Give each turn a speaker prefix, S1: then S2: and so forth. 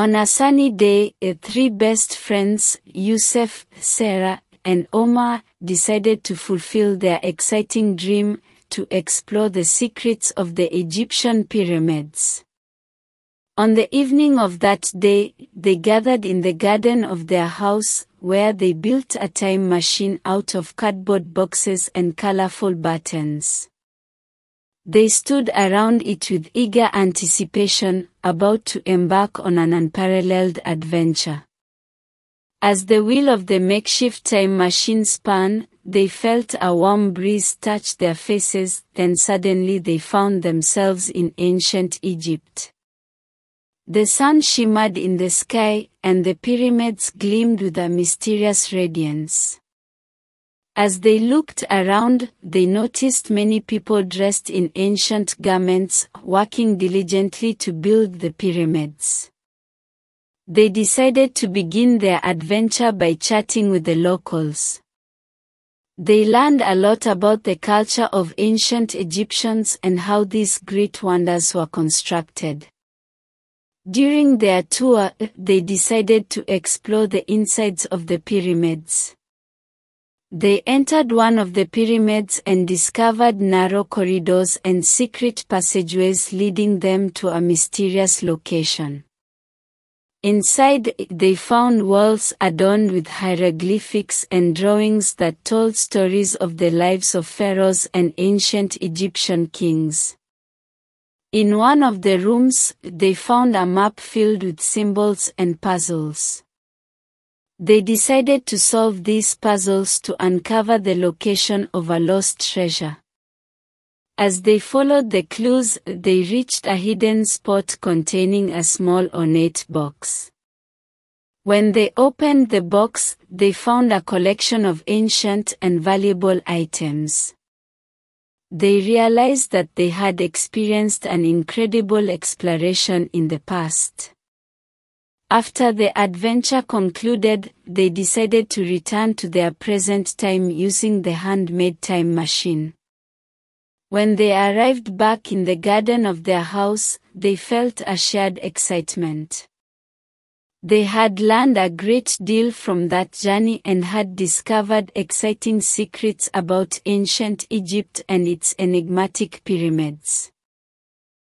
S1: On a sunny day, the three best friends, Youssef, Sarah, and Omar, decided to fulfill their exciting dream to explore the secrets of the Egyptian pyramids. On the evening of that day, they gathered in the garden of their house, where they built a time machine out of cardboard boxes and colorful buttons. They stood around it with eager anticipation, about to embark on an unparalleled adventure. As the wheel of the makeshift time machine spun, they felt a warm breeze touch their faces, then suddenly they found themselves in ancient Egypt. The sun shimmered in the sky, and the pyramids gleamed with a mysterious radiance. As they looked around, they noticed many people dressed in ancient garments, working diligently to build the pyramids. They decided to begin their adventure by chatting with the locals. They learned a lot about the culture of ancient Egyptians and how these great wonders were constructed. During their tour, they decided to explore the insides of the pyramids. They entered one of the pyramids and discovered narrow corridors and secret passageways leading them to a mysterious location. Inside, they found walls adorned with hieroglyphics and drawings that told stories of the lives of pharaohs and ancient Egyptian kings. In one of the rooms, they found a map filled with symbols and puzzles. They decided to solve these puzzles to uncover the location of a lost treasure. As they followed the clues, they reached a hidden spot containing a small ornate box. When they opened the box, they found a collection of ancient and valuable items they realized that they had experienced an incredible exploration in the past. After the adventure concluded, they decided to return to their present time using the handmade time machine. When they arrived back in the garden of their house, they felt a shared excitement. They had learned a great deal from that journey and had discovered exciting secrets about ancient Egypt and its enigmatic pyramids.